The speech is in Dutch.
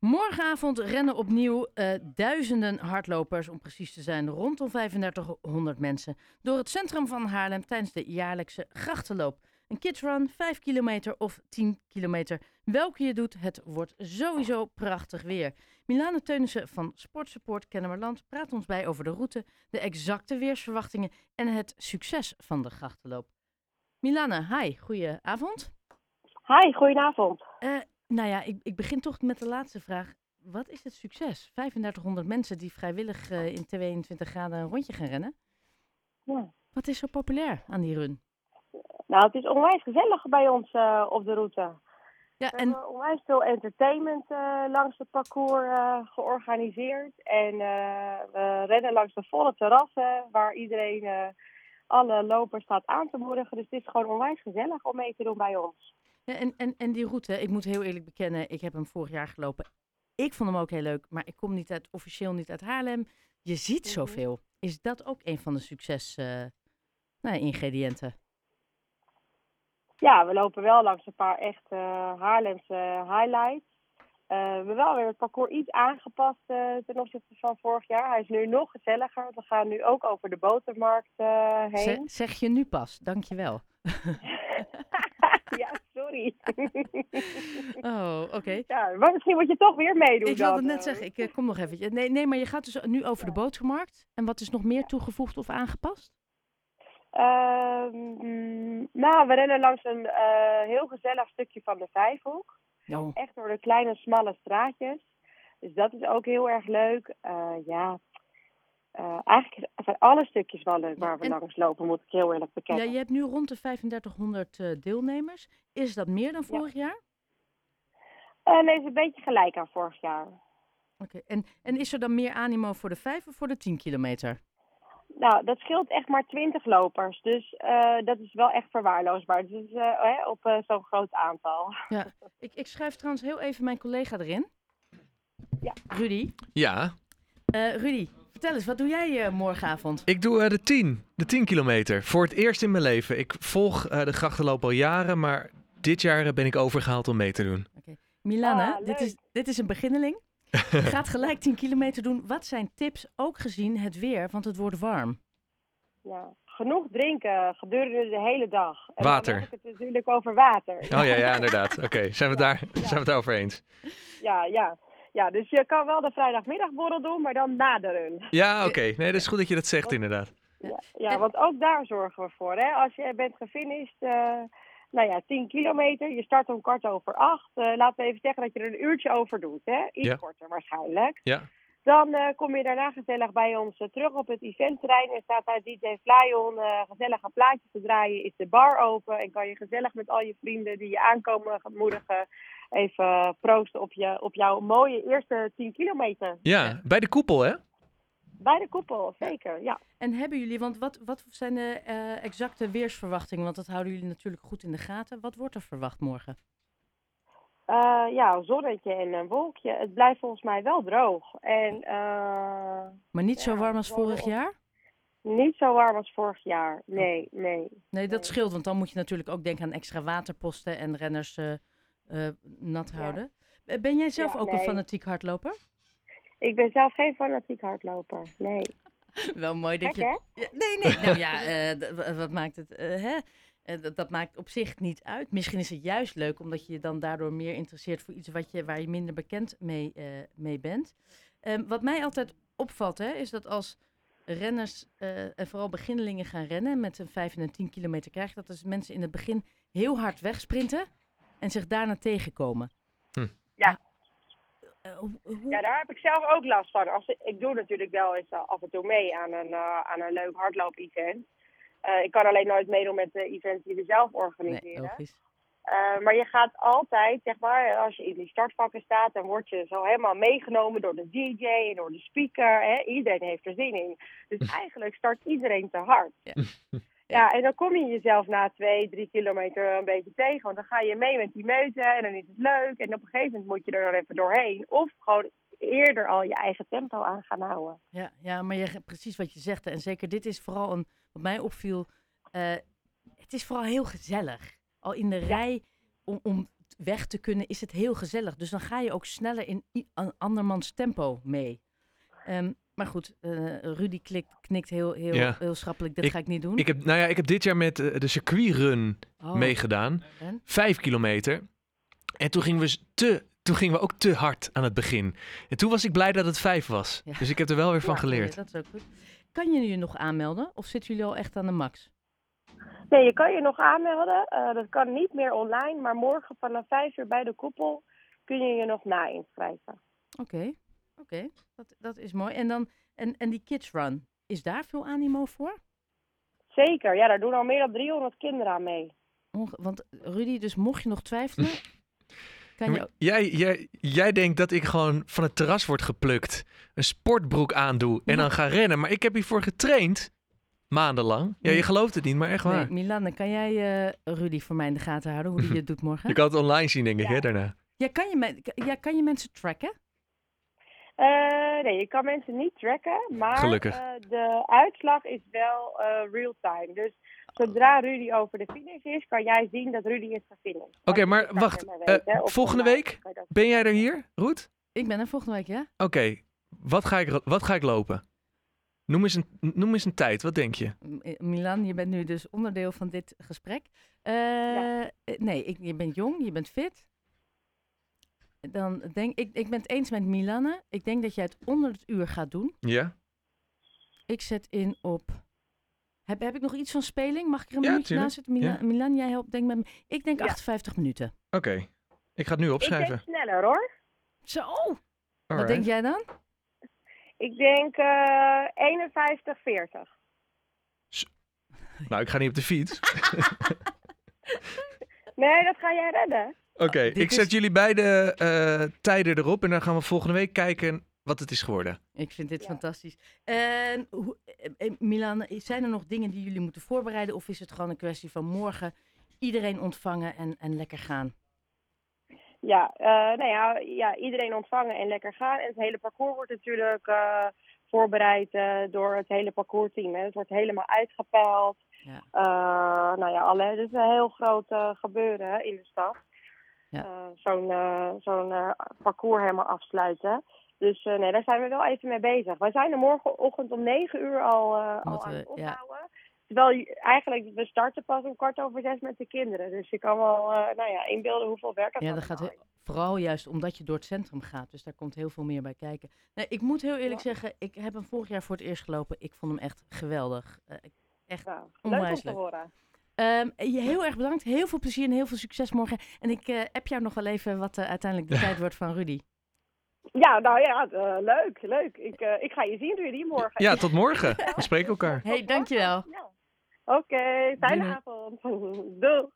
Morgenavond rennen opnieuw uh, duizenden hardlopers, om precies te zijn, rondom 3500 mensen, door het centrum van Haarlem tijdens de jaarlijkse grachtenloop. Een kidsrun, 5 kilometer of 10 kilometer. Welke je doet, het wordt sowieso prachtig weer. Milane Teunissen van Sportsupport Kennemerland praat ons bij over de route, de exacte weersverwachtingen en het succes van de grachtenloop. Milane, hi, goedenavond. Hi, goedenavond. Uh, nou ja, ik, ik begin toch met de laatste vraag. Wat is het succes? 3500 mensen die vrijwillig uh, in 22 graden een rondje gaan rennen. Ja. Wat is zo populair aan die run? Nou, het is onwijs gezellig bij ons uh, op de route. Ja, we en... hebben onwijs veel entertainment uh, langs het parcours georganiseerd. En we rennen langs de volle terrassen waar iedereen alle lopers staat aan te moedigen. Dus het is gewoon onwijs gezellig om mee te doen bij ons. Ja, en, en, en die route, ik moet heel eerlijk bekennen, ik heb hem vorig jaar gelopen. Ik vond hem ook heel leuk, maar ik kom niet uit, officieel niet uit Haarlem. Je ziet mhm. zoveel. Is dat ook een van de succes uh, nou, ingrediënten? Ja, we lopen wel langs een paar echt uh, Haarlemse highlights. Uh, we hebben wel weer het parcours iets aangepast ten opzichte van vorig jaar. Hij is nu nog gezelliger. We gaan nu ook over de botermarkt heen. zeg je nu pas, dankjewel. ja, sorry. Ja, maar misschien moet je toch weer meedoen Ik wilde net zeggen, ik kom nog even. Nee, nee, maar je gaat dus nu over de botermarkt. En wat is nog meer toegevoegd of aangepast? Ehm, nou, we rennen langs een heel gezellig stukje van de Vijfhoek. Oh. Echt door de kleine, smalle straatjes. Dus dat is ook heel erg leuk. Uh, ja, eigenlijk zijn alle stukjes wel leuk waar we langs lopen, moet ik heel eerlijk bekennen. Ja, je hebt nu rond de 3500 uh, eh, deelnemers. Is dat meer dan vorig jaar? Nee, het is een beetje gelijk aan vorig jaar. Oké, en, en is er dan meer animo voor de 5 of voor de 10 kilometer? Nou, dat scheelt echt maar 20 lopers. Dus uh, dat is wel echt verwaarloosbaar. Dus uh, op uh, zo'n groot aantal. Ja, ik, ik schrijf trouwens heel even mijn collega erin. Ja. Rudy. Ja. Rudy, vertel eens, wat doe jij morgenavond? Ik doe de 10. De 10 kilometer. Voor het eerst in mijn leven. Ik volg de grachtenloop al jaren, maar dit jaar ben ik overgehaald om mee te doen. Milana, ah, dit, is, dit is een beginneling. Je gaat gelijk 10 kilometer doen. Wat zijn tips, ook gezien het weer, want het wordt warm? Ja, genoeg drinken gedurende de hele dag. En water. Dan heb ik het natuurlijk over water. Oh ja, ja inderdaad. Oké, zijn we daar zijn we het over eens? Ja, ja. Ja, dus je kan wel de vrijdagmiddagborrel doen, maar dan na de run. Ja, oké. Nee, dat is goed dat je dat zegt inderdaad. Ja, ja, want ook daar zorgen we voor. Hè? Als je bent gefinished, uh, nou ja, 10 kilometer. Je start om kwart over acht. Uh, laten we even zeggen dat je er een uurtje over doet. Hè? Iets korter waarschijnlijk. Ja. Dan uh, kom je daarna gezellig bij ons uh, terug op het eventterrein. En staat daar DJ Flyon gezellig een plaatje te draaien. Is de bar open. En kan je gezellig met al je vrienden die je aankomen moedigen. Even proosten op, je, op jouw mooie eerste 10 kilometer. Ja, bij de koepel hè? Bij de koepel, zeker, ja. En hebben jullie, want wat, wat zijn de uh, exacte weersverwachtingen? Want dat houden jullie natuurlijk goed in de gaten. Wat wordt er verwacht morgen? Uh, ja, zonnetje en een wolkje. Het blijft volgens mij wel droog. En, uh, maar niet zo warm als vorig jaar? Niet zo warm als vorig jaar, nee, nee. Nee, dat scheelt, want dan moet je natuurlijk ook denken aan extra waterposten en renners nat houden. Ben jij zelf ook een fanatiek hardloper? Ik ben zelf geen fanatiek hardloper, nee. Wel mooi dat je... Nee, nee, nou ja, uh, wat maakt het... Uh, hè? Uh, dat, dat, maakt op zich niet uit. Misschien is het juist leuk, omdat je je dan daardoor meer interesseert voor iets wat je, waar je minder bekend mee, mee bent. Um, wat mij altijd opvalt, hè, is dat als renners en vooral beginnelingen gaan rennen met een 5 en een 10 kilometer krijgen, dat dus mensen in het begin heel hard wegsprinten en zich daarna tegenkomen. Hm. Ja, uh, Ja, daar heb ik zelf ook last van. Als, ik doe natuurlijk wel eens uh, af en toe mee aan een, uh, aan een leuk hardloop-event. ik kan alleen nooit meedoen met de events die we zelf organiseren. Nee, maar je gaat altijd, zeg maar, als je in die startvakken staat, dan word je zo helemaal meegenomen door de DJ en door de speaker. Hè? Iedereen heeft er zin in. Dus eigenlijk start iedereen te hard. Ja. Ja, en dan kom je jezelf na twee, drie kilometer een beetje tegen. Want dan ga je mee met die meute en dan is het leuk. En op een gegeven moment moet je er dan even doorheen. Of gewoon eerder al je eigen tempo aan gaan houden. Ja, ja maar je, precies wat je zegt. En zeker dit is vooral een, wat mij opviel, uh, het is vooral heel gezellig. Al in de rij om, om weg te kunnen, is het heel gezellig. Dus dan ga je ook sneller in een andermans tempo mee. Um, maar goed, uh, Rudy klikt, knikt heel, heel, heel schappelijk. Dat ga ik niet doen. Ik heb, nou ja, ik heb dit jaar met uh, de circuitrun oh. meegedaan. En? Vijf kilometer. En toen gingen, we te, toen gingen we ook te hard aan het begin. En toen was ik blij dat het vijf was. Ja. Dus ik heb er wel weer van geleerd. dat is ook goed. Kan je je nog aanmelden? Of zitten jullie al echt aan de max? Nee, je kan je nog aanmelden. Uh, dat kan niet meer online. Maar morgen vanaf vijf uur bij de koepel kun je je nog na-inschrijven. Oké. Oké, dat, dat is mooi. En, dan, en, en die Kids Run, is daar veel animo voor? Zeker, ja, daar doen al meer dan 300 kinderen aan mee. want Rudy, dus mocht je nog twijfelen... kan je... jij, jij, jij denkt dat ik gewoon van het terras word geplukt, een sportbroek aandoe en dan ga rennen. Maar ik heb hiervoor getraind, maandenlang. Ja, je gelooft het niet, maar echt waar. Nee, Milan, kan jij uh, Rudy voor mij in de gaten houden, hoe die het doet morgen? Je kan het online zien, denk ik, hè, daarna. Ja, kan je, ja, kan je mensen tracken? Uh, nee, je kan mensen niet tracken, maar uh, de uitslag is wel uh, real-time. Dus zodra Rudy over de finish is, kan jij zien dat Rudy is gefinished. Oké, maar wacht. volgende week ben jij er hier, Roet? Ik ben er volgende week, ja. Oké, wat, ga ik, wat ga ik lopen? Noem eens, een, noem eens een tijd, wat denk je? Milan, je bent nu dus onderdeel van dit gesprek. Ja. Nee, ik, je bent jong, je bent fit dan denk ik, ik ben het eens met Milanne. Ik denk dat jij het onder het uur gaat doen. Ja. Ik zet in op. Heb, heb ik nog iets van speling? Mag ik er een ja, minuutje naast zitten? Milan, ja. Milan, jij helpt denk met me. Ik denk 58 minuten. Oké. Ik ga het nu opschrijven. Ik denk sneller hoor. Zo. Wat denk jij dan? Ik denk uh, 51, 40. Nou, ik ga niet op de fiets. nee, dat ga jij redden. Oké, ik zet jullie beide uh, tijden erop en dan gaan we volgende week kijken wat het is geworden. Ik vind dit fantastisch. En uh, Milan, zijn er nog dingen die jullie moeten voorbereiden of is het gewoon een kwestie van morgen iedereen ontvangen en, en lekker gaan? Ja, uh, nou ja, ja, iedereen ontvangen en lekker gaan. En het hele parcours wordt natuurlijk voorbereid door het hele parcoursteam. Hè. Het wordt helemaal uitgepeild. Ja. nou ja, alle, het is een heel groot gebeuren in de stad ja. Eh, zo'n eh, zo'n eh, parcours helemaal afsluiten. Dus nee, daar zijn we wel even mee bezig. Wij zijn er morgenochtend om 9 uur al, al aan het opbouwen. Ja. Terwijl eigenlijk, we starten pas om kwart over zes met de kinderen. Dus je kan wel nou ja, inbeelden hoeveel werk het Ja, dat gaat vooral juist omdat je door het centrum gaat. Dus daar komt heel veel meer bij kijken. Nee, ik moet heel eerlijk zeggen, ik heb hem vorig jaar voor het eerst gelopen. Ik vond hem echt geweldig. echt ja, leuk om te horen. Um, je heel erg bedankt. Heel veel plezier en heel veel succes morgen. En ik uh, app jou nog wel even wat uh, uiteindelijk de tijd wordt van Rudy. Ja, nou ja, uh, leuk, leuk. Ik, ik ga je zien, Rudy, morgen. Ja, tot morgen. We spreken elkaar. Hey, dankjewel. Ja. Oké, okay, fijne avond. Doei.